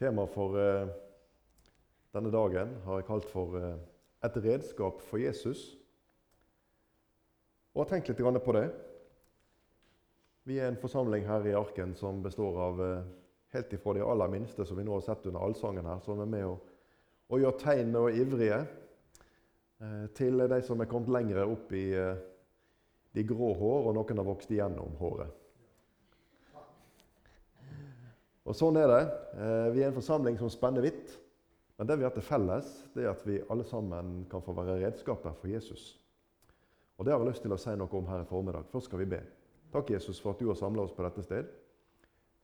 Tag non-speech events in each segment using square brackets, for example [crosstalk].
Temaet for eh, denne dagen har jeg kalt for eh, 'Et redskap for Jesus'. Og har tenkt litt på det. Vi er en forsamling her i Arken som består av eh, helt ifra de aller minste, som vi nå har sett under allsangen her, som er med og, og gjør tegn og ivrige, eh, til de som er kommet lenger opp i eh, de grå hår, og noen har vokst igjennom håret. Og Sånn er det. Eh, Vi er en forsamling som spenner vidt. Men det vi har til felles, det er at vi alle sammen kan få være redskaper for Jesus. Og Det har jeg lyst til å si noe om her i formiddag. Først skal vi be. Takk, Jesus, for at du har samla oss på dette sted.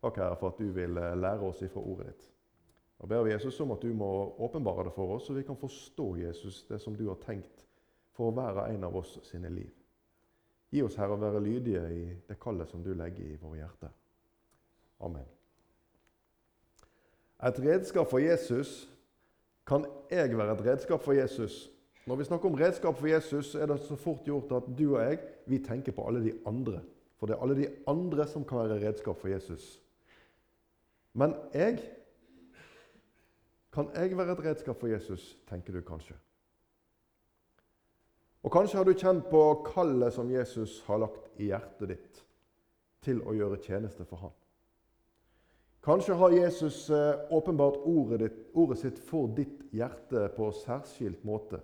Takk, Herre, for at du vil eh, lære oss ifra ordet ditt. Og ber vi Jesus om at du må åpenbare det for oss, så vi kan forstå Jesus, det som du har tenkt for hver en av oss sine liv. Gi oss, Herre, å være lydige i det kallet som du legger i våre hjerter. Amen. Et redskap for Jesus kan jeg være et redskap for Jesus? Når vi snakker om redskap for Jesus, er det så fort gjort at du og jeg vi tenker på alle de andre. For det er alle de andre som kan være redskap for Jesus. Men jeg Kan jeg være et redskap for Jesus, tenker du kanskje. Og kanskje har du kjent på kallet som Jesus har lagt i hjertet ditt til å gjøre tjeneste for ham. Kanskje har Jesus eh, åpenbart ordet, ditt, ordet sitt for ditt hjerte på særskilt måte,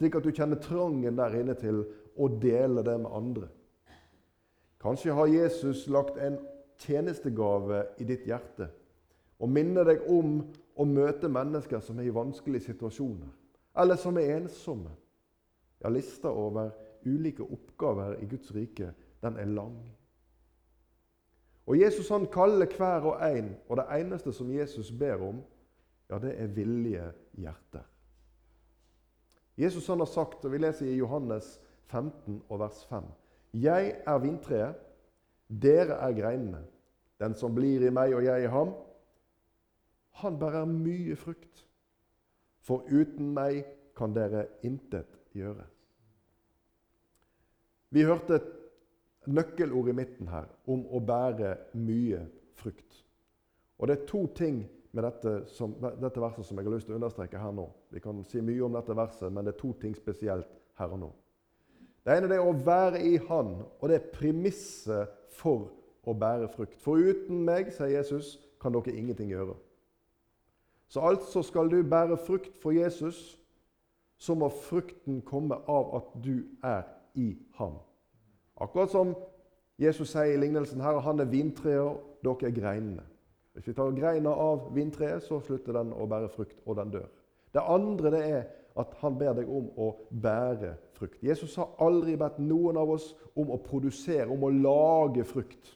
slik at du kjenner trangen der inne til å dele det med andre. Kanskje har Jesus lagt en tjenestegave i ditt hjerte og minner deg om å møte mennesker som er i vanskelige situasjoner, eller som er ensomme. Ja, lista over ulike oppgaver i Guds rike, den er lang. Og Jesus han kaller hver og en, og det eneste som Jesus ber om, ja, det er villige hjerter. Jesus han har sagt, og vi leser i Johannes 15 og vers 5.: Jeg er vintreet, dere er greinene. Den som blir i meg og jeg i ham, han bærer mye frukt. For uten meg kan dere intet gjøre. Vi hørte nøkkelord i midten her om å bære mye frukt. Og Det er to ting med dette, som, dette, verset som jeg har lyst til å understreke her nå. Vi kan si mye om dette verset, men det er to ting spesielt her og nå. Det ene er å være i Han, og det er premisset for å bære frukt. For uten meg, sier Jesus, kan dere ingenting gjøre. Så altså skal du bære frukt for Jesus, så må frukten komme av at du er i ham. Akkurat som Jesus sier i lignelsen her, han er vintreet, dere er greinene. Hvis vi tar greina av vintreet, så slutter den å bære frukt, og den dør. Det andre det er at han ber deg om å bære frukt. Jesus har aldri bedt noen av oss om å produsere, om å lage frukt.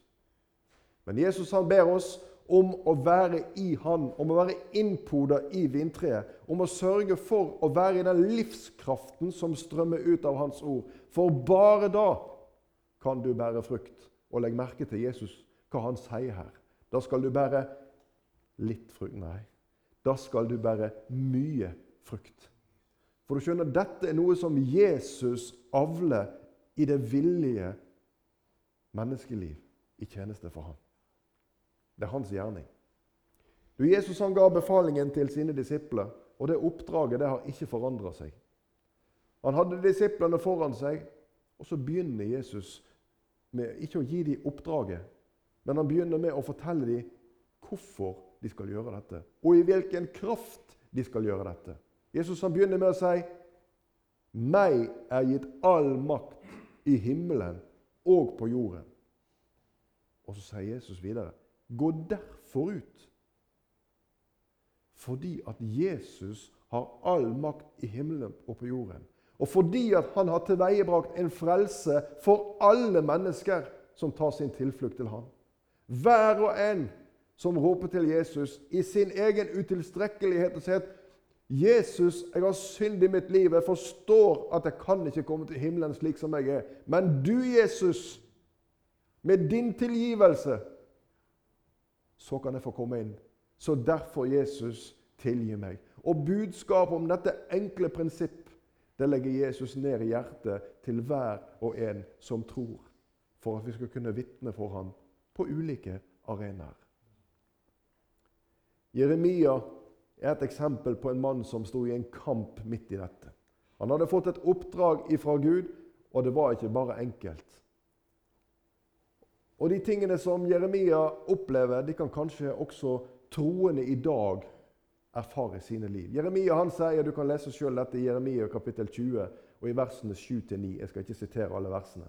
Men Jesus han ber oss om å være i Han, om å være innpoda i vintreet. Om å sørge for å være i den livskraften som strømmer ut av Hans ord. For bare da kan du bære frukt. Og legg merke til Jesus, hva han sier her. Da skal du bære litt frukt. Nei, da skal du bære mye frukt. For du skjønner, dette er noe som Jesus avler i det villige menneskeliv i tjeneste for ham. Det er hans gjerning. Du, Jesus han ga befalingen til sine disipler, og det oppdraget det har ikke forandra seg. Han hadde disiplene foran seg, og så begynner Jesus med ikke å gi dem oppdraget, men han begynner med å fortelle dem hvorfor de skal gjøre dette, og i hvilken kraft de skal gjøre dette. Jesus han begynner med å si meg er gitt all makt i himmelen og på jorden. Og så sier Jesus videre gå derfor ut. Fordi at Jesus har all makt i himmelen og på jorden. Og fordi at han har tilveiebrakt en frelse for alle mennesker som tar sin tilflukt til ham. Hver og en som roper til Jesus i sin egen utilstrekkelighet og sier at 'Jesus, jeg har synd i mitt liv. Jeg forstår at jeg kan ikke komme til himmelen slik som jeg er.' Men du, Jesus, med din tilgivelse, så kan jeg få komme inn. Så derfor, Jesus, tilgi meg. Og budskapet om dette enkle prinsipp det legger Jesus ned i hjertet til hver og en som tror, for at vi skal kunne vitne for ham på ulike arenaer. Jeremia er et eksempel på en mann som sto i en kamp midt i dette. Han hadde fått et oppdrag ifra Gud, og det var ikke bare enkelt. Og De tingene som Jeremia opplever, de kan kanskje også troende i dag erfare sine liv. Jeremia han sier, Du kan lese selv dette i Jeremia kapittel 20 og i versene 7-9. Jeg skal ikke sitere alle versene.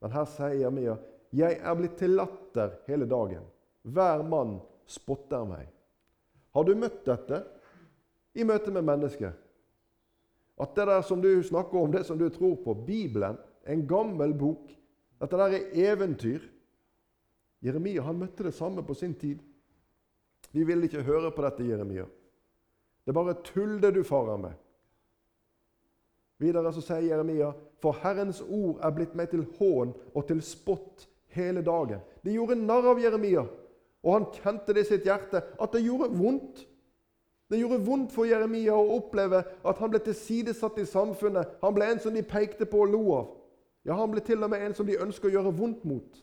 Men her sier Jeremia jeg er blitt til latter hele dagen. Hver mann spotter meg. Har du møtt dette i møte med mennesker? At det der som du snakker om, det som du tror på, Bibelen, en gammel bok Dette der er eventyr. Jeremia han møtte det samme på sin tid. Vi vil ikke høre på dette, Jeremia. Det er bare tull, det du farer med. Videre så sier Jeremia.: For Herrens ord er blitt meg til hån og til spott hele dagen. De gjorde narr av Jeremia, og han kjente det i sitt hjerte at det gjorde vondt. Det gjorde vondt for Jeremia å oppleve at han ble tilsidesatt i samfunnet. Han ble en som de pekte på og lo av. Ja, han ble til og med en som de ønsker å gjøre vondt mot.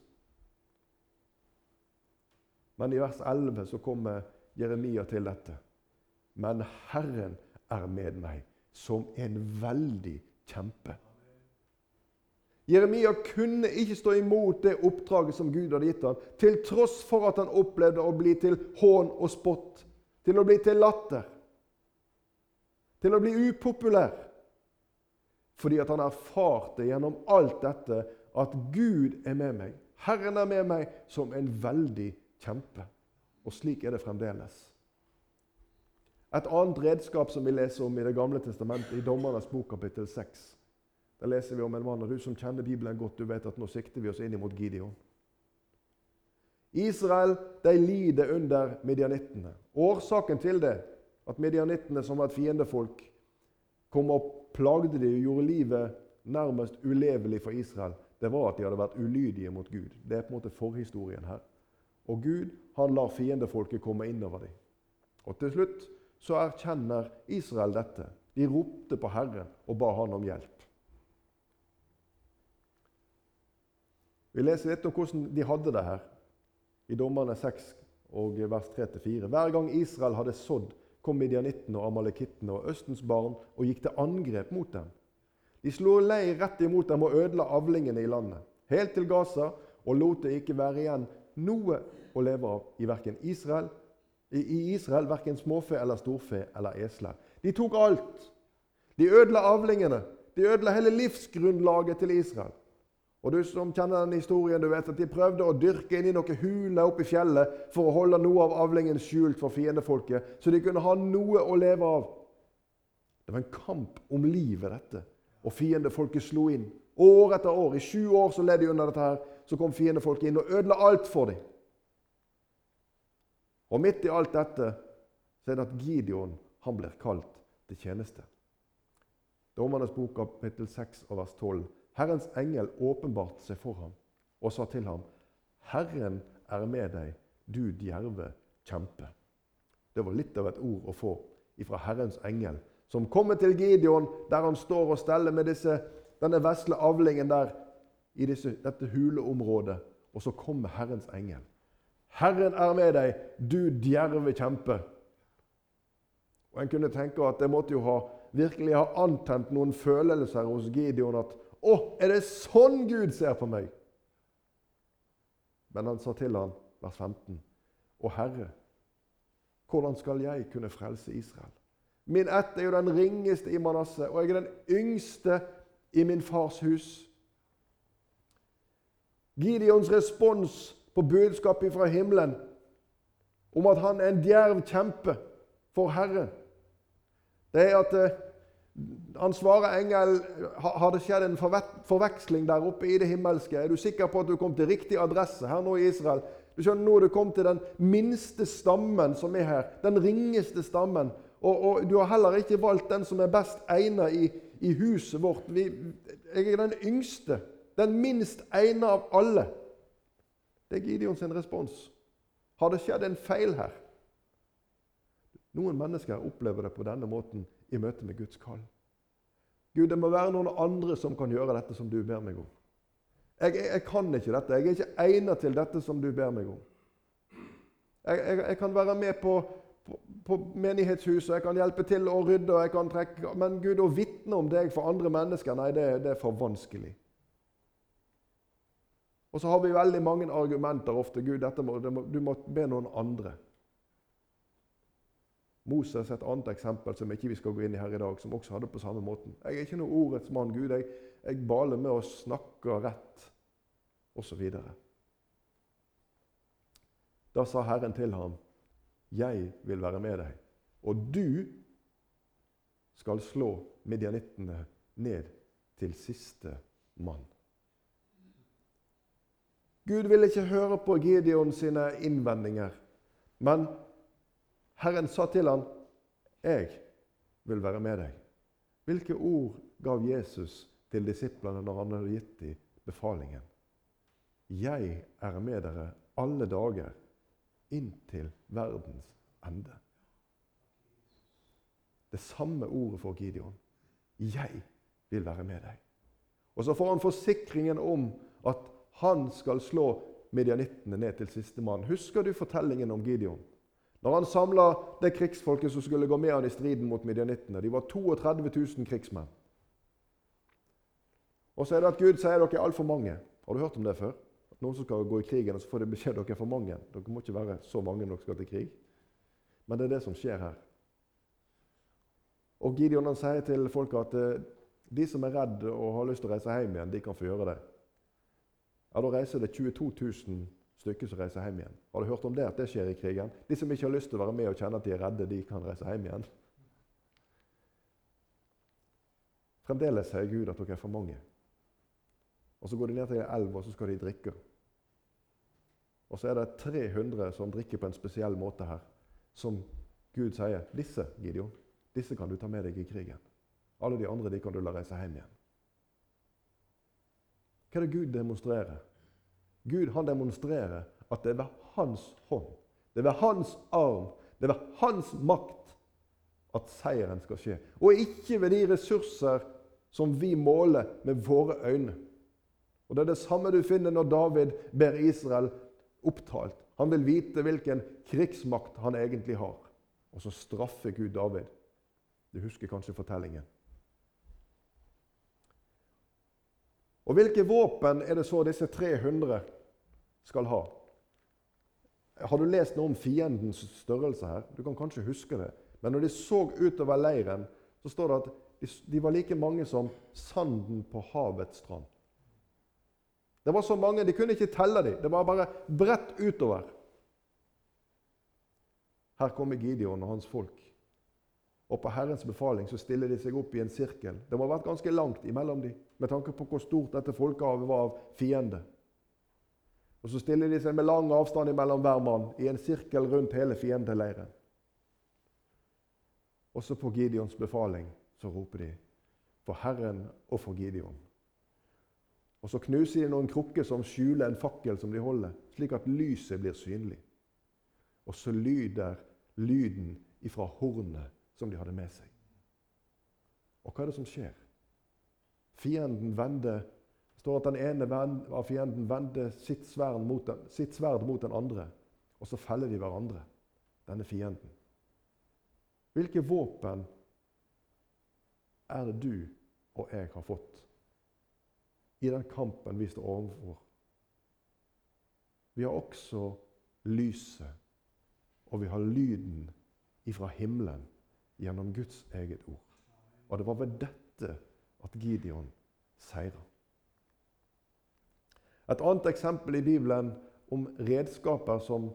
Men i vers 11 så kommer Jeremia til dette. Men Herren er med meg som en veldig kjempe. Jeremia kunne ikke stå imot det oppdraget som Gud hadde gitt ham, til tross for at han opplevde å bli til hån og spott, til å bli til latter, til å bli upopulær. Fordi at han erfarte gjennom alt dette at Gud er med meg. Herren er med meg som en veldig kjempe. Og slik er det fremdeles. Et annet redskap som vi leser om i Det gamle testamentet, i Dommernes bok kapittel 6, der leser vi om en mann, og du som kjenner Bibelen godt, du vet at nå sikter vi oss inn mot Gideon. Israel de lider under Midianittene. Årsaken til det, at Midianittene som var et fiendefolk, kom og plagde de og gjorde livet nærmest ulevelig for Israel, det var at de hadde vært ulydige mot Gud. Det er på en måte forhistorien her. Og Gud han lar fiendefolket komme innover dem. Og til slutt så erkjenner Israel dette. De ropte på Herren og ba han om hjelp. Vi leser litt om hvordan de hadde det her i Dommerne 6 og vers 3-4. Hver gang Israel hadde sådd, kom midianittene og amalekittene og Østens barn og gikk til angrep mot dem. De slo leir rett imot dem og ødela avlingene i landet, helt til Gaza, og lot det ikke være igjen noe å leve av i verken Israel, i Israel verken småfe eller storfe eller esler. De tok alt. De ødela avlingene. De ødela hele livsgrunnlaget til Israel. Og du som kjenner den historien, du vet at De prøvde å dyrke inn i noen huler oppe i fjellet for å holde noe av avlingen skjult for fiendefolket, så de kunne ha noe å leve av. Det var en kamp om livet, dette. Og fiendefolket slo inn. År etter år. I sju år så led de under dette. her, Så kom fiendefolket inn og ødela alt for dem. Og midt i alt dette så er det at Gideon han blir kalt til tjeneste. Dommernes bok kapittel 6 og vers 12. Herrens engel åpenbarte seg for ham og sa til ham, 'Herren er med deg, du djerve kjempe.' Det var litt av et ord å få ifra Herrens engel, som kommer til Gideon, der han står og steller med disse, denne vesle avlingen der i disse, dette huleområdet. Og så kommer Herrens engel. 'Herren er med deg, du djerve kjempe.' Og En kunne tenke at det måtte jo ha, virkelig ha antent noen følelser hos Gideon at å, er det sånn Gud ser på meg? Men han sa til ham, vers 15, Å Herre, hvordan skal jeg kunne frelse Israel? Min ett er jo den ringeste i Manasseh, og jeg er den yngste i min fars hus. Gideons respons på budskapet fra himmelen om at han er en djerv kjempe for Herren, det er at eh, han svarer engel har det skjedd en forveksling der oppe i det himmelske. Er du sikker på at du kom til riktig adresse her nå i Israel? Du skjønner Nå er du kommet til den minste stammen som er her. Den ringeste stammen. Og, og du har heller ikke valgt den som er best egnet i, i huset vårt. Vi, jeg er den yngste. Den minst egnet av alle. Det er Gideons respons. Har det skjedd en feil her? Noen mennesker opplever det på denne måten i møte med Guds kall. Gud, det må være noen andre som kan gjøre dette som du ber meg om. Jeg, jeg, jeg kan ikke dette. Jeg er ikke egnet til dette som du ber meg om. Jeg, jeg kan være med på, på, på menighetshuset, jeg kan hjelpe til å rydde, og jeg kan trekke Men Gud, å vitne om deg for andre mennesker, nei, det, det er for vanskelig. Og så har vi veldig mange argumenter ofte. Gud, må, må, du må be noen andre. Moses er et annet eksempel som ikke vi skal gå inn i her i dag, som også hadde på samme måten. Jeg er ikke noe ordets mann, Gud. Jeg, jeg baler med å snakke rett, osv. Da sa Herren til ham, 'Jeg vil være med deg, og du skal slå midjanittene ned til siste mann.' Gud ville ikke høre på Gideon sine innvendinger, men Herren sa til ham, 'Jeg vil være med deg.' Hvilke ord gav Jesus til disiplene når han hadde gitt dem befalingen? 'Jeg er med dere alle dager inntil verdens ende'. Det samme ordet for Gideon. 'Jeg vil være med deg'. Og så får han forsikringen om at han skal slå medianittene ned til sistemann. Husker du fortellingen om Gideon? Når han samla det krigsfolket som skulle gå med han i striden mot medianittene. De var 32 000 krigsmenn. Og så er det at Gud sier dere er altfor mange. Har du hørt om det før? At Noen som skal gå i krigen, og så får de beskjed dere er for mange. Dere må ikke være så mange når dere skal til krig. Men det er det som skjer her. Og Gideon han sier til folk at eh, de som er redde og har lyst til å reise hjem igjen, de kan få gjøre det. Ja, Da reiser det 22 000 stykker som reiser hjem igjen. Har du hørt om det at det skjer i krigen? De som ikke har lyst til å være med og kjenne at de er redde, de kan reise hjem igjen. Fremdeles sier Gud at dere er for mange. Og Så går de ned til en elv og så skal de drikke. Og så er det 300 som drikker på en spesiell måte her, som Gud sier disse Gideon, disse kan du ta med deg i krigen. Alle de andre de kan du la reise hjem igjen. Hva er det Gud demonstrerer? Gud han demonstrerer at det er ved hans hånd, det er ved hans arm, det er ved hans makt at seieren skal skje. Og ikke ved de ressurser som vi måler med våre øyne. Og Det er det samme du finner når David ber Israel opptalt. Han vil vite hvilken krigsmakt han egentlig har. Og så straffer Gud David. Du husker kanskje fortellingen. Og hvilke våpen er det så disse 300 skal ha? Har du lest noe om fiendens størrelse her? Du kan kanskje huske det. Men når de så utover leiren, så står det at de var like mange som sanden på havets strand. Det var så mange, De kunne ikke telle dem. Det var bare bredt utover. Her kommer Gideon og hans folk. Og på Herrens befaling så stiller de seg opp i en sirkel. Det må ha vært ganske langt imellom dem, med tanke på hvor stort dette folkehavet var av fiende. Og Så stiller de seg med lang avstand mellom hver mann i en sirkel rundt hele fiendeleiren. Også på Gideons befaling så roper de for Herren og for Gideon. Og Så knuser de noen krukker som skjuler en fakkel som de holder, slik at lyset blir synlig. Og så lyder lyden ifra hornet som de hadde med seg. Og hva er det som skjer? Fienden vender det står at den ene av fienden vender sitt sverd, sitt sverd mot den andre, og så feller de hverandre, denne fienden. Hvilke våpen er det du og jeg har fått i den kampen vi står overfor? Vi har også lyset, og vi har lyden ifra himmelen gjennom Guds eget ord. Og det var ved dette at Gideon seira. Et annet eksempel i Bibelen om redskaper som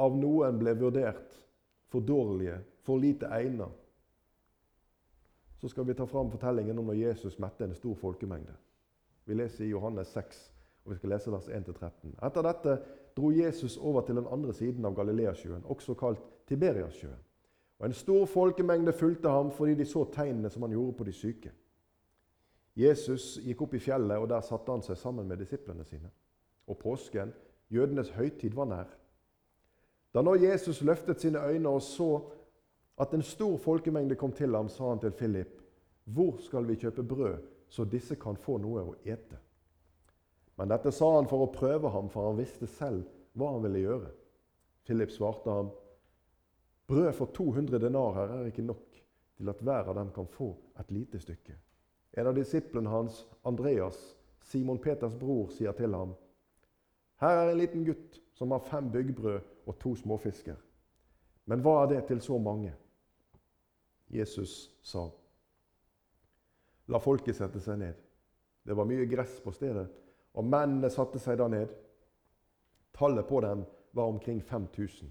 av noen ble vurdert for dårlige, for lite egnet. Så skal vi ta fram fortellingen om når Jesus mette en stor folkemengde. Vi leser i Johannes 6, og vi skal lese vers 1-13. Etter dette dro Jesus over til den andre siden av Galileasjøen, også kalt Tiberiassjøen. Og En stor folkemengde fulgte ham fordi de så tegnene som han gjorde på de syke. Jesus gikk opp i fjellet, og der satte han seg sammen med disiplene sine. Og påsken, jødenes høytid, var nær. Da nå Jesus løftet sine øyne og så at en stor folkemengde kom til ham, sa han til Philip, 'Hvor skal vi kjøpe brød, så disse kan få noe å ete?' Men dette sa han for å prøve ham, for han visste selv hva han ville gjøre. Philip svarte ham, Brød for 200 denarer er ikke nok til at hver av dem kan få et lite stykke. En av disiplene hans, Andreas, Simon Peters bror, sier til ham Her er en liten gutt som har fem byggbrød og to småfisker. Men hva er det til så mange? Jesus sa, La folket sette seg ned. Det var mye gress på stedet, og mennene satte seg da ned. Tallet på dem var omkring 5000.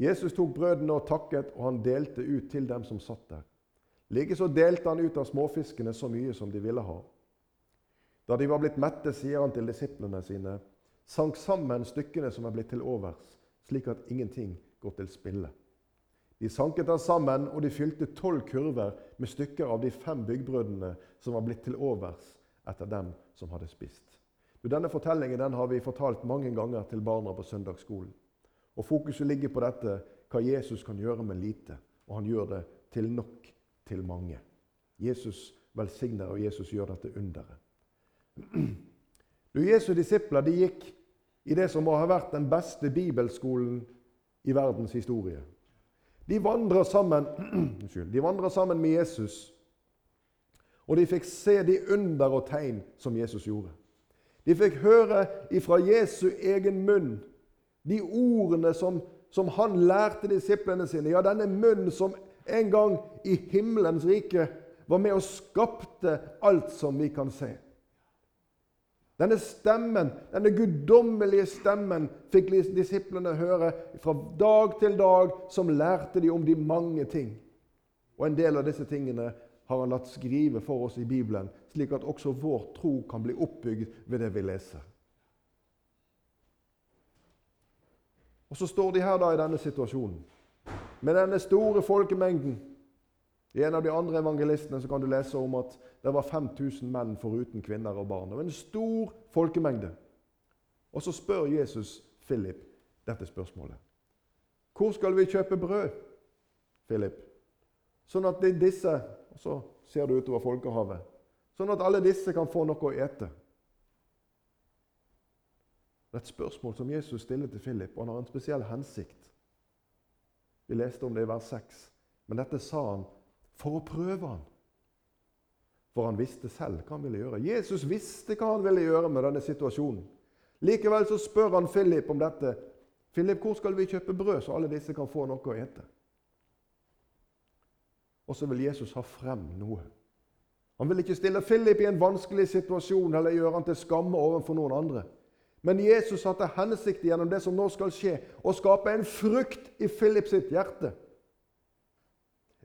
Jesus tok brødene og takket, og han delte ut til dem som satt der. Likeså delte han ut av småfiskene så mye som de ville ha. Da de var blitt mette, sier han til disiplene sine, sank sammen stykkene som er blitt til overs, slik at ingenting går til spille. De sanket den sammen, og de fylte tolv kurver med stykker av de fem byggbrødene som var blitt til overs etter dem som hadde spist. Denne fortellingen den har vi fortalt mange ganger til barna på søndagsskolen. Og Fokuset ligger på dette hva Jesus kan gjøre med lite. Og han gjør det til nok til mange. Jesus velsigner, og Jesus gjør dette underet. Du, Jesu disipler de gikk i det som må ha vært den beste bibelskolen i verdens historie. De vandra sammen, [clears throat] de sammen med Jesus, og de fikk se de under og tegn som Jesus gjorde. De fikk høre ifra Jesu egen munn de ordene som, som han lærte disiplene sine. Ja, denne munnen som en gang i himmelens rike var med og skapte alt som vi kan se. Denne stemmen, denne guddommelige stemmen fikk disiplene høre fra dag til dag, som lærte de om de mange ting. Og en del av disse tingene har han latt skrive for oss i Bibelen, slik at også vår tro kan bli oppbygd ved det vi leser. Og så står de her da i denne situasjonen med denne store folkemengden. I en av de andre evangelistene så kan du lese om at det var 5000 menn foruten kvinner og barn. Det var en stor folkemengde. Og så spør Jesus Philip dette spørsmålet. Hvor skal vi kjøpe brød, Philip? Sånn at disse Og så ser du utover folkehavet. Sånn at alle disse kan få noe å ete. Det er et spørsmål som Jesus stiller til Philip, og han har en spesiell hensikt. Vi leste om det i vers 6. Men dette sa han for å prøve han. For han visste selv hva han ville gjøre. Jesus visste hva han ville gjøre med denne situasjonen. Likevel så spør han Philip om dette. 'Philip, hvor skal vi kjøpe brød, så alle disse kan få noe å ete?' Og så vil Jesus ha frem noe. Han vil ikke stille Philip i en vanskelig situasjon eller gjøre han til skamme overfor noen andre. Men Jesus hadde hensikt gjennom det som nå skal skje, å skape en frukt i Philip sitt hjerte.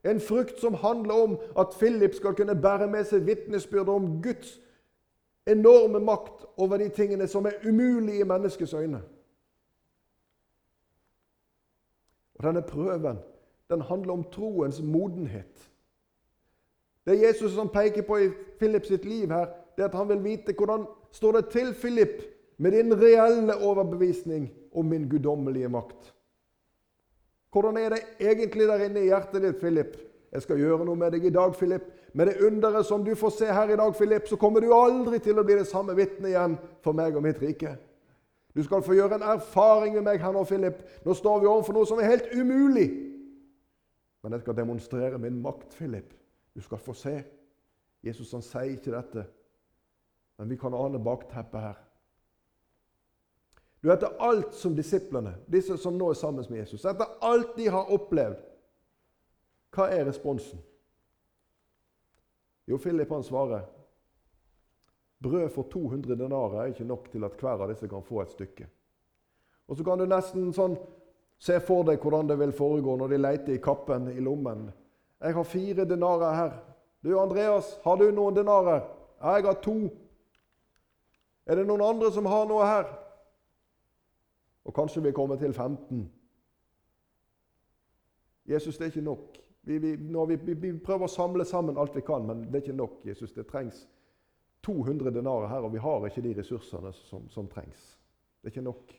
En frukt som handler om at Philip skal kunne bære med seg vitnesbyrd om Guds enorme makt over de tingene som er umulige i menneskets øyne. Og Denne prøven den handler om troens modenhet. Det Jesus som peker på i Philip sitt liv, her, det er at han vil vite hvordan står det til Philip med din reelle overbevisning om min guddommelige makt. Hvordan er det egentlig der inne i hjertet ditt, Philip? Jeg skal gjøre noe med deg i dag, Philip. Med det underet som du får se her i dag, Philip, så kommer du aldri til å bli det samme vitnet igjen for meg og mitt rike. Du skal få gjøre en erfaring med meg her nå, Philip. Nå står vi overfor noe som er helt umulig. Men jeg skal demonstrere min makt, Philip. Du skal få se. Jesus han sier ikke dette, men vi kan ane bakteppet her. Du, Etter alt som disiplene, disse som nå er sammen med Jesus, etter alt de har opplevd, hva er responsen? Jo, Philip han svarer brød for 200 denarer er ikke nok til at hver av disse kan få et stykke. Og Så kan du nesten sånn se for deg hvordan det vil foregå når de leter i kappen, i lommen. 'Jeg har fire denarer her.' 'Du, Andreas, har du noen denarer?' Jeg har to.' 'Er det noen andre som har noe her?' Og kanskje vi kommer til 15. Jesus, det er ikke nok. Vi, vi, vi, vi, prøver å samle sammen alt vi kan, men det er ikke nok. Jesus, Det trengs 200 denarer her, og vi har ikke de ressursene som, som trengs. Det er ikke nok.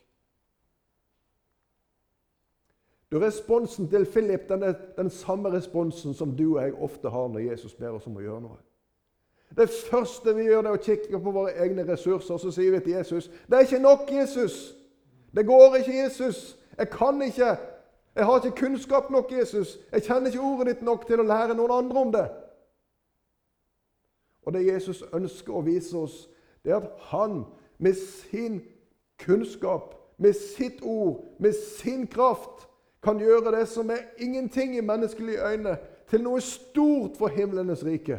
Du, Responsen til Philip den er den samme responsen som du og jeg ofte har når Jesus ber oss om å gjøre noe. Det første vi gjør, det er å kikke på våre egne ressurser og så sier vi til Jesus det er ikke nok, Jesus. Det går ikke, Jesus. Jeg kan ikke. Jeg har ikke kunnskap nok, Jesus. Jeg kjenner ikke ordet ditt nok til å lære noen andre om det. Og det Jesus ønsker å vise oss, det er at han med sin kunnskap, med sitt ord, med sin kraft, kan gjøre det som er ingenting i menneskelige øyne, til noe stort for himlenes rike.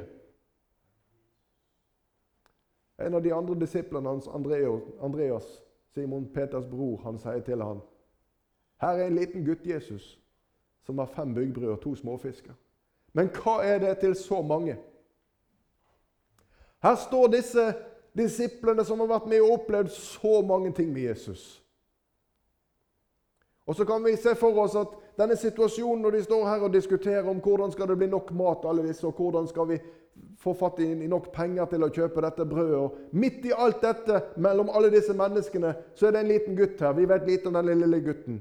En av de andre disiplene hans, Andreas, Simon Peters bror, han sier til ham her er en liten gutt, Jesus, som har fem byggbrød og to småfisker. Men hva er det til så mange? Her står disse disiplene som har vært med og opplevd så mange ting med Jesus. Og Så kan vi se for oss at denne situasjonen når de står her og diskuterer om hvordan skal det bli nok mat, alle disse, og hvordan skal vi få fatt i nok penger til å kjøpe dette brødet. Og midt i alt dette, mellom alle disse menneskene, så er det en liten gutt her. Vi vet lite om den lille, gutten.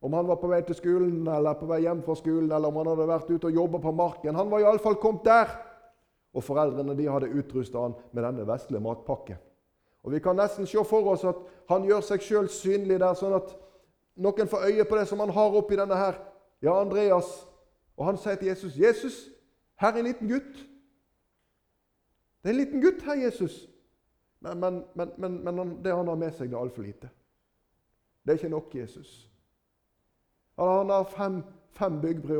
Om han var på vei til skolen eller på vei hjem fra skolen, eller om han hadde vært ute og jobba på marken. Han var iallfall kommet der. Og foreldrene de hadde utrusta han med denne vesle matpakken. Og Vi kan nesten se for oss at han gjør seg sjøl synlig der, sånn at noen får øye på det som han har oppi denne her. Ja, Andreas. Og han sier til Jesus, 'Jesus, her er en liten gutt.' Det er en liten gutt her, Jesus. Men, men, men, men det han har med seg, det er altfor lite. Det er ikke nok, Jesus. Han har fem, fem byggbrød,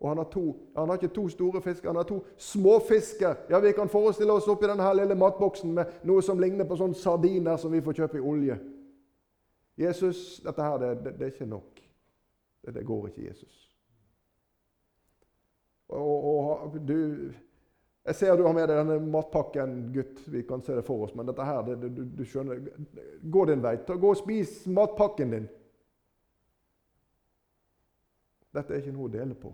og han har, to, han har ikke to store fisker, han har to små fisker. Ja, Vi kan forestille oss oppi denne her lille matboksen med noe som ligner på sånne sardiner som vi får kjøpe i olje. Jesus, dette her, det, det, det er ikke nok. Det, det, går ikke, Jesus. Og, og, du Jeg ser du har med deg denne matpakken, gutt. Vi kan se det for oss, men dette her, det, du, du skjønner Gå din vei. Gå og spis matpakken din. Dette er ikke noe å dele på.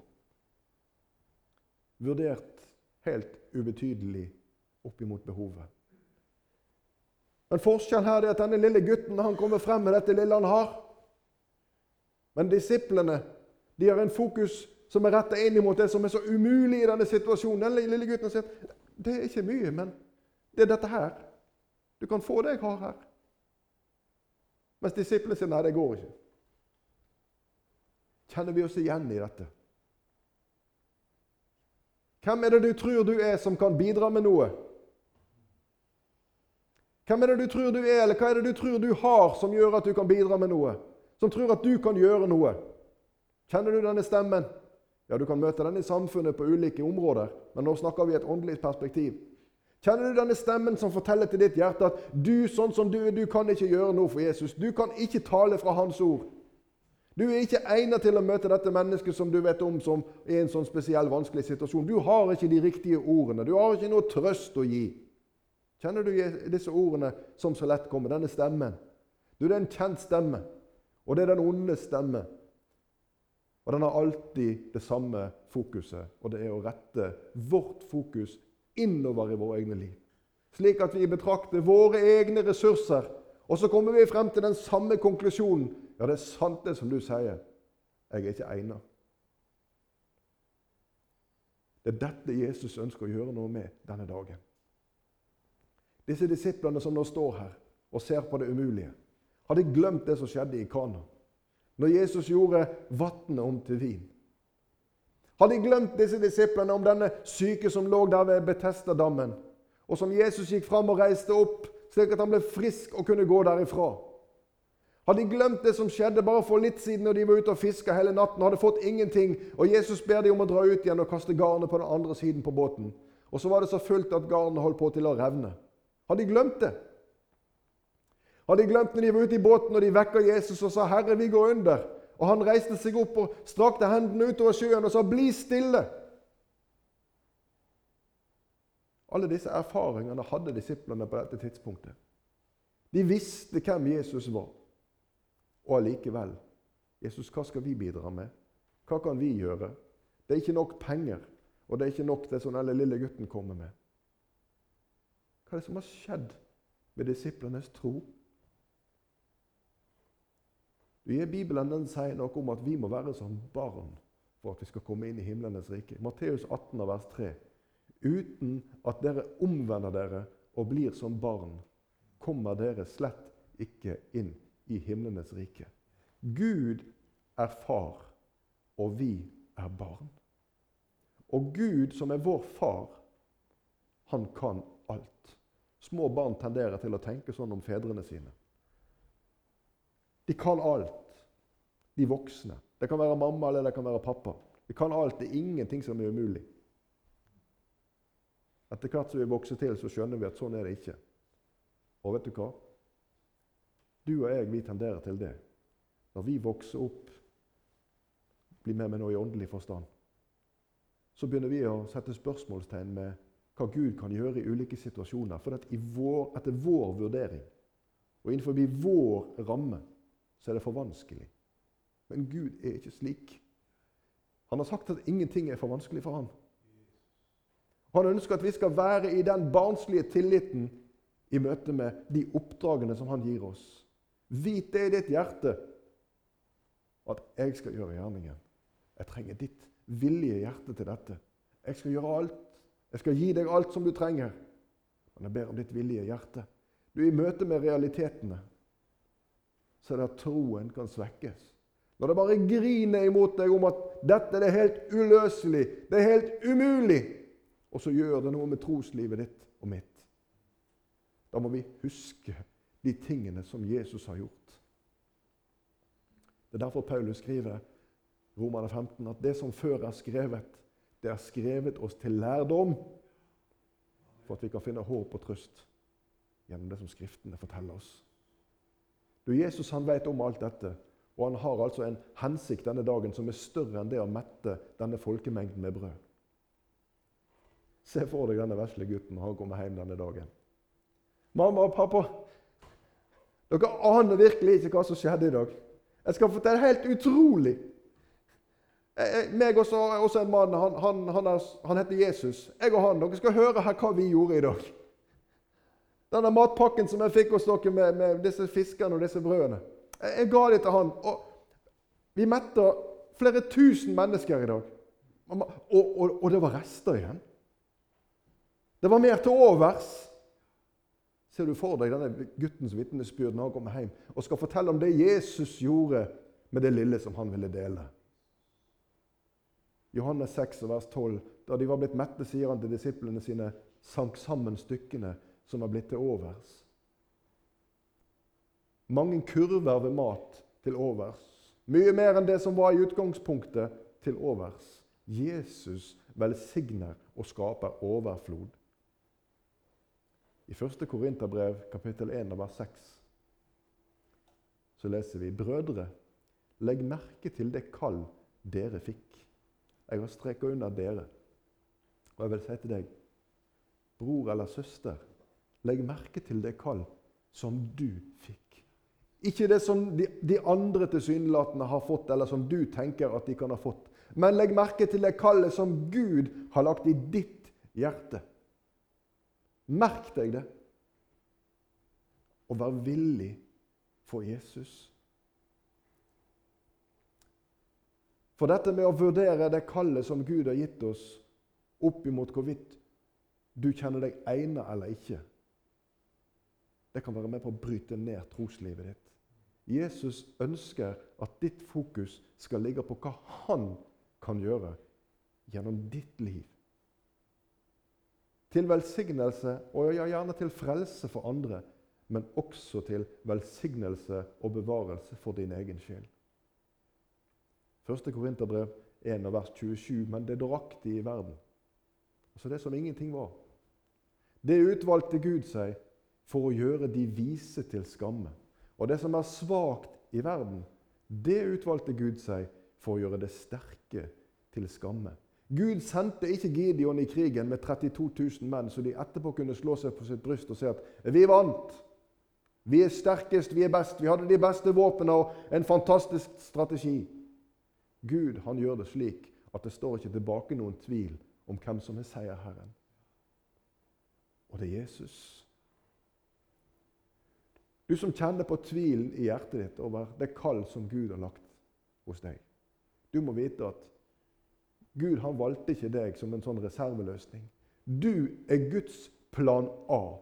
Vurdert helt ubetydelig oppimot behovet. Men forskjellen her er at denne lille gutten han kommer frem med dette lille han har. Men disiplene de har en fokus som er retta inn mot det som er så umulig i denne situasjonen. Den lille gutten sier det er ikke mye, men det er dette her. Du kan få det jeg har her. Mens disiplene sier nei, det går ikke. Kjenner vi oss igjen i dette? Hvem er det du tror du er som kan bidra med noe? Hvem er det du tror du er, eller hva er det du tror du har som gjør at du kan bidra med noe? Som tror at du kan gjøre noe? Kjenner du denne stemmen? Ja, Du kan møte den i samfunnet på ulike områder, men nå snakker vi i et åndelig perspektiv. Kjenner du denne stemmen som forteller til ditt hjerte at du sånn som du er, du kan ikke gjøre noe for Jesus? Du kan ikke tale fra Hans ord. Du er ikke egnet til å møte dette mennesket som du vet om som er i en sånn spesiell vanskelig situasjon. Du har ikke de riktige ordene. Du har ikke noe trøst å gi. Kjenner du disse ordene som så lett kommer? Denne stemmen. Du, Det er en kjent stemme, og det er den onde stemme. Og den har alltid det samme fokuset, og det er å rette vårt fokus innover i våre egne liv. Slik at vi betrakter våre egne ressurser, og så kommer vi frem til den samme konklusjonen ja, det er sant det som du sier. Jeg er ikke egnet. Det er dette Jesus ønsker å gjøre noe med denne dagen. Disse disiplene som nå står her og ser på det umulige, hadde glemt det som skjedde i Kana. Når Jesus gjorde vannet om til vin. Hadde glemt disse disiplene om denne syke som lå der ved Betestadammen, og som Jesus gikk fram og reiste opp, slik at han ble frisk og kunne gå derifra. Hadde de glemt det som skjedde bare for litt siden når de var ute og fiska hele natten hadde fått ingenting, og Jesus ber dem om å dra ut igjen og kaste garnet på den andre siden på båten? Og så var det så fullt at garnet holdt på til å revne. Har de glemt det? Har de glemt når de var ute i båten og de vekka Jesus og sa 'Herre, vi går under'? Og han reiste seg opp og strakte hendene utover sjøen og sa 'Bli stille'. Alle disse erfaringene hadde disiplene på dette tidspunktet. De visste hvem Jesus var. Og allikevel Jesus, hva skal vi bidra med? Hva kan vi gjøre? Det er ikke nok penger, og det er ikke nok det som den lille gutten kommer med. Hva er det som har skjedd med disiplenes tro? I Bibelen den sier noe om at vi må være som barn for at vi skal komme inn i himlenes rike. Matteus 18, vers 3. Uten at dere omvender dere og blir som barn, kommer dere slett ikke inn i himlenes rike. Gud er far, og vi er barn. Og Gud, som er vår far, han kan alt. Små barn tenderer til å tenke sånn om fedrene sine. De kan alt, de voksne. Det kan være mamma eller det kan være pappa. De kan alt. Det er ingenting som er umulig. Etter hvert som vi vokser til, så skjønner vi at sånn er det ikke. Og vet du hva? Du og jeg vi tenderer til det. Når vi vokser opp, blir med meg nå i åndelig forstand, så begynner vi å sette spørsmålstegn med hva Gud kan gjøre i ulike situasjoner. For vår, etter vår vurdering og innenfor vår ramme så er det for vanskelig. Men Gud er ikke slik. Han har sagt at ingenting er for vanskelig for ham. Han ønsker at vi skal være i den barnslige tilliten i møte med de oppdragene som han gir oss. Vit det i ditt hjerte at jeg skal gjøre gjerningen. Jeg trenger ditt villige hjerte til dette. Jeg skal gjøre alt. Jeg skal gi deg alt som du trenger. Men jeg ber om ditt villige hjerte. Du er i møte med realitetene, så er det at troen kan svekkes. Når det bare griner imot deg om at dette er helt uløselig, det er helt umulig, og så gjør det noe med troslivet ditt og mitt. Da må vi huske de tingene som Jesus har gjort. Det er derfor Paulus skriver Romerne 15 at det som før er skrevet, det er skrevet oss til lærdom, for at vi kan finne håp og trøst gjennom det som Skriftene forteller oss. Du, Jesus han vet om alt dette, og han har altså en hensikt denne dagen som er større enn det å mette denne folkemengden med brød. Se for deg denne vesle gutten han kommer hjem denne dagen. 'Mamma og pappa, dere aner virkelig ikke hva som skjedde i dag.' 'Jeg skal fortelle helt utrolig.' Jeg, jeg, meg også, også en mann. Han, han, han, er, han, heter Jesus. Jeg og han, Dere skal høre her hva vi gjorde i dag. Denne matpakken som jeg fikk hos dere med, med disse fiskene og disse brødene. Jeg, jeg ga det til han. Og vi metta flere tusen mennesker i dag. Og, og, og det var rester igjen. Det var mer til overs. Ser du for deg denne guttens vitnesbyrd når han kommer hjem og skal fortelle om det Jesus gjorde med det lille som han ville dele? Johannes 6, vers 12. Da de var blitt mette, sier han til disiplene sine, sank sammen stykkene som var blitt til overs. Mange kurver ved mat til overs. Mye mer enn det som var i utgangspunktet, til overs. Jesus velsigner og skaper overflod. I 1. Korinterbrev kapittel 1 vers 6 så leser vi Brødre, legg merke til det kall dere fikk. Jeg har streka under dere. Og jeg vil si til deg, bror eller søster, legg merke til det kall som du fikk. Ikke det som de, de andre tilsynelatende har fått, eller som du tenker at de kan ha fått. Men legg merke til det kallet som Gud har lagt i ditt hjerte. Merk deg det. Og vær villig for Jesus. For dette med å vurdere det kallet som Gud har gitt oss, opp imot hvorvidt du kjenner deg egnet eller ikke, det kan være med på å bryte ned troslivet ditt. Jesus ønsker at ditt fokus skal ligge på hva han kan gjøre gjennom ditt liv til velsignelse og gjerne til frelse for andre, men også til velsignelse og bevarelse for din egen sjel. 1. Korinterbrev 1 vers 27. Men det drakk de i verden. Altså det som ingenting var. Det utvalgte Gud seg for å gjøre de vise til skamme. Og det som er svakt i verden, det utvalgte Gud seg for å gjøre det sterke til skamme. Gud sendte ikke Gideon i krigen med 32 000 menn, så de etterpå kunne slå seg på sitt bryst og si at 'vi vant'. Vi er sterkest, vi er best, vi hadde de beste våpnene og en fantastisk strategi. Gud han gjør det slik at det står ikke tilbake noen tvil om hvem som er seierherren. Og det er Jesus. Du som kjenner på tvilen i hjertet ditt over det kall som Gud har lagt hos deg. Du må vite at Gud han valgte ikke deg som en sånn reserveløsning. Du er Guds plan A.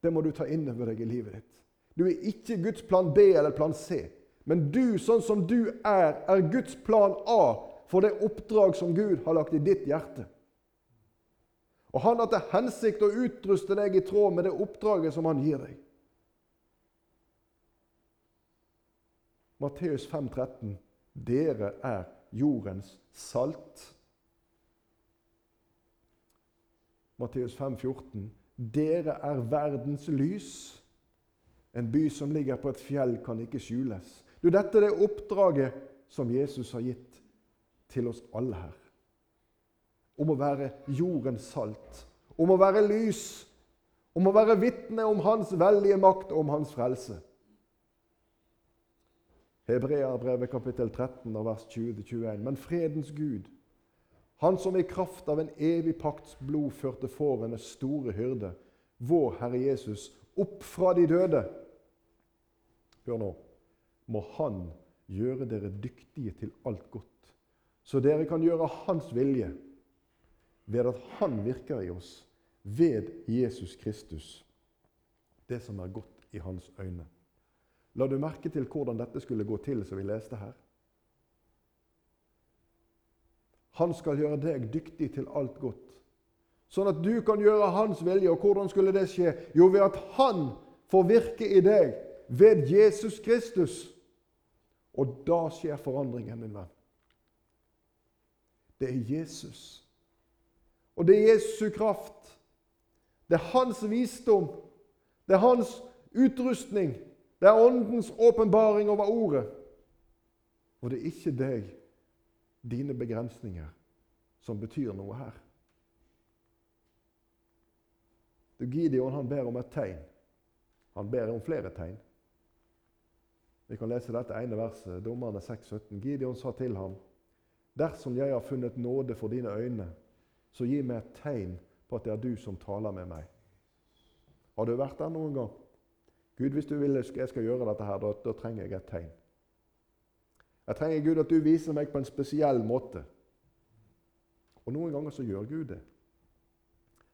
Det må du ta inn over deg i livet ditt. Du er ikke Guds plan B eller plan C. Men du, sånn som du er, er Guds plan A for det oppdrag som Gud har lagt i ditt hjerte. Og han har til hensikt å utruste deg i tråd med det oppdraget som han gir deg. Matteus 5,13.: Dere er jordens salt. Matteus 5,14.: Dere er verdens lys. En by som ligger på et fjell, kan ikke skjules. Du, Dette er det oppdraget som Jesus har gitt til oss alle her. Om å være jordens salt, om å være lys, om å være vitne om Hans veldige makt og om Hans frelse. Hebreerbrevet kapittel 13 vers 20-21. Men fredens Gud, Han som i kraft av en evig pakts blod førte fårenes store hyrde, vår Herre Jesus, opp fra de døde Hør nå. Må Han gjøre dere dyktige til alt godt, så dere kan gjøre Hans vilje ved at Han virker i oss, ved Jesus Kristus, det som er godt i Hans øyne. La du merke til hvordan dette skulle gå til, som vi leste her? Han skal gjøre deg dyktig til alt godt, sånn at du kan gjøre hans vilje. Og hvordan skulle det skje? Jo, ved at han får virke i deg ved Jesus Kristus. Og da skjer forandringen, min venn. Det er Jesus. Og det er Jesu kraft. Det er hans visdom. Det er hans utrustning. Det er Åndens åpenbaring over ordet. Og det er ikke deg, dine begrensninger, som betyr noe her. Du, Gideon han ber om et tegn. Han ber om flere tegn. Vi kan lese dette ene verset, Dommerne 6,17. Gideon sa til ham.: Dersom jeg har funnet nåde for dine øyne, så gi meg et tegn på at det er du som taler med meg. Har du vært der noen gang? Gud, hvis du vil jeg skal gjøre dette, her, da, da trenger jeg et tegn. Jeg trenger Gud at du viser meg på en spesiell måte. Og noen ganger så gjør Gud det.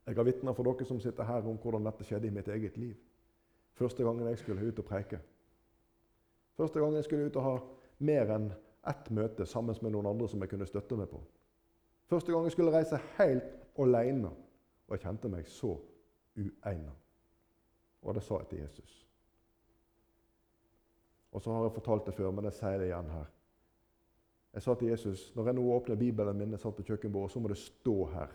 Jeg har vitner for dere som sitter her, om hvordan dette skjedde i mitt eget liv. Første gangen jeg skulle ut og preike. Første gang jeg skulle ut og ha mer enn ett møte sammen med noen andre som jeg kunne støtte meg på. Første gang jeg skulle reise helt alene, og jeg kjente meg så uegnet. Og det sa jeg til Jesus. Og så har jeg fortalt det før, men jeg sier det igjen her. Jeg sa til Jesus når jeg nå åpner Bibelen min, jeg satt på kjøkkenbordet, så må det stå her.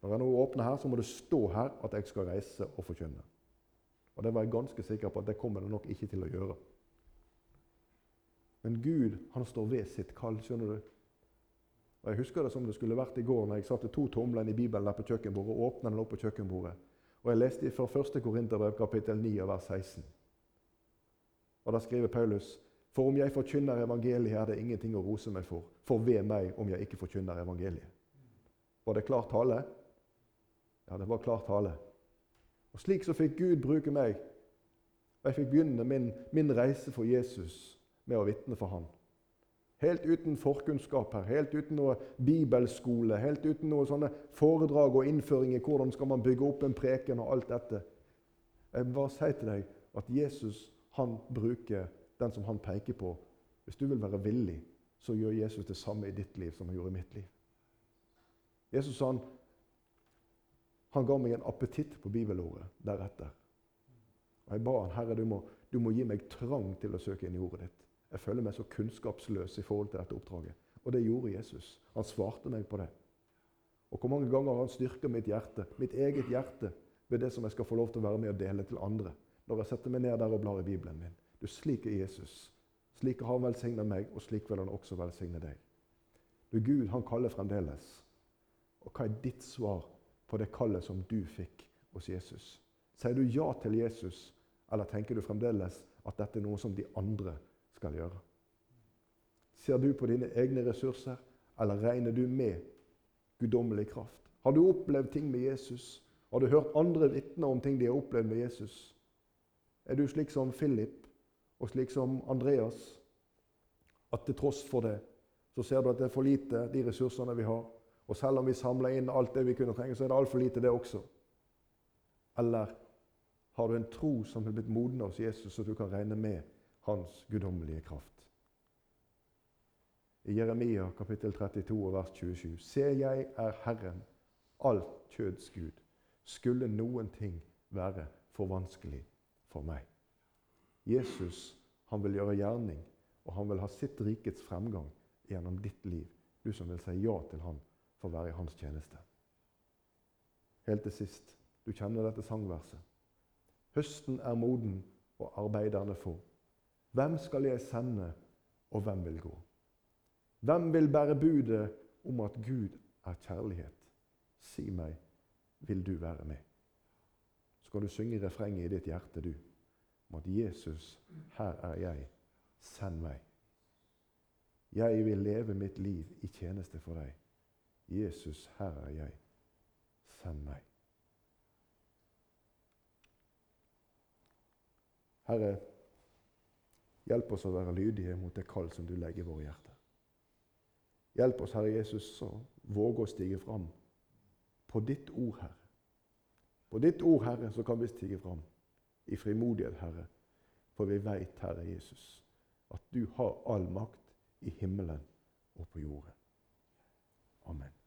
Når jeg nå åpner her, så må det stå her at jeg skal reise og forkynne. Og det var jeg ganske sikker på at det kommer det nok ikke til å gjøre. Men Gud han står ved sitt kall. skjønner du? Og Jeg husker det som det skulle vært i går når jeg satte to tomler i Bibelen der på kjøkkenbordet og åpnet den opp på kjøkkenbordet. Og Jeg leste fra 1. Korinterbrev kapittel 9 vers 16. Og Da skriver Paulus for om jeg forkynner evangeliet, er det ingenting å rose meg for. For ved meg om jeg ikke forkynner evangeliet. Var det klar tale? Ja, det var klar tale. Og Slik så fikk Gud bruke meg. Og jeg fikk begynne min, min reise for Jesus med å vitne for Han. Helt uten forkunnskap her, helt uten noe bibelskole, helt uten noe sånne foredrag og innføring i hvordan skal man bygge opp en preken og alt dette. Jeg bare si til deg at Jesus han bruker den som han peker på. Hvis du vil være villig, så gjør Jesus det samme i ditt liv som han gjorde i mitt liv. Jesus han, han ga meg en appetitt på bibelordet deretter. Og Jeg ba han, Herre, du må, du må gi meg trang til å søke inn i ordet ditt. Jeg føler meg så kunnskapsløs i forhold til dette oppdraget. Og det gjorde Jesus. Han svarte meg på det. Og hvor mange ganger har han styrka mitt hjerte, mitt eget hjerte, ved det som jeg skal få lov til å være med og dele til andre når jeg setter meg ned der og blar i Bibelen min. Du, Slik er Jesus. Slik har han velsigna meg, og slik vil han også velsigne deg. Du, Gud han kaller fremdeles. Og hva er ditt svar på det kallet som du fikk hos Jesus? Sier du ja til Jesus, eller tenker du fremdeles at dette er noe som de andre skal gjøre? Ser du på dine egne ressurser, eller regner du med guddommelig kraft? Har du opplevd ting med Jesus? Har du hørt andre vitner om ting de har opplevd med Jesus? Er du slik som Philip og slik som Andreas, at til tross for det, så ser du at det er for lite, de ressursene vi har. Og selv om vi samler inn alt det vi kunne trenge, så er det altfor lite, det også. Eller har du en tro som er blitt moden hos Jesus, så du kan regne med hans guddommelige kraft. I Jeremia kapittel 32 vers 27.: Se, jeg er Herren, alt kjøds Gud. Skulle noen ting være for vanskelig for meg? Jesus han vil gjøre gjerning, og han vil ha sitt rikets fremgang gjennom ditt liv. Du som vil si ja til han for å være i hans tjeneste. Helt til sist. Du kjenner dette sangverset. Høsten er moden, og arbeiderne få. Hvem skal jeg sende, og hvem vil gå? Hvem vil bære budet om at Gud er kjærlighet? Si meg, vil du være med? Så kan du synge refrenget i ditt hjerte, du, om at Jesus, her er jeg, send meg. Jeg vil leve mitt liv i tjeneste for deg. Jesus, her er jeg, send meg. Herre, hjelp oss å være lydige mot det kall som du legger i våre hjerter. Hjelp oss, Herre Jesus, å våge å stige fram på ditt ord, Herre. På ditt ord, Herre, så kan vi stige fram i frimodighet, Herre. For vi veit, Herre Jesus, at du har all makt i himmelen og på jorden. Amen.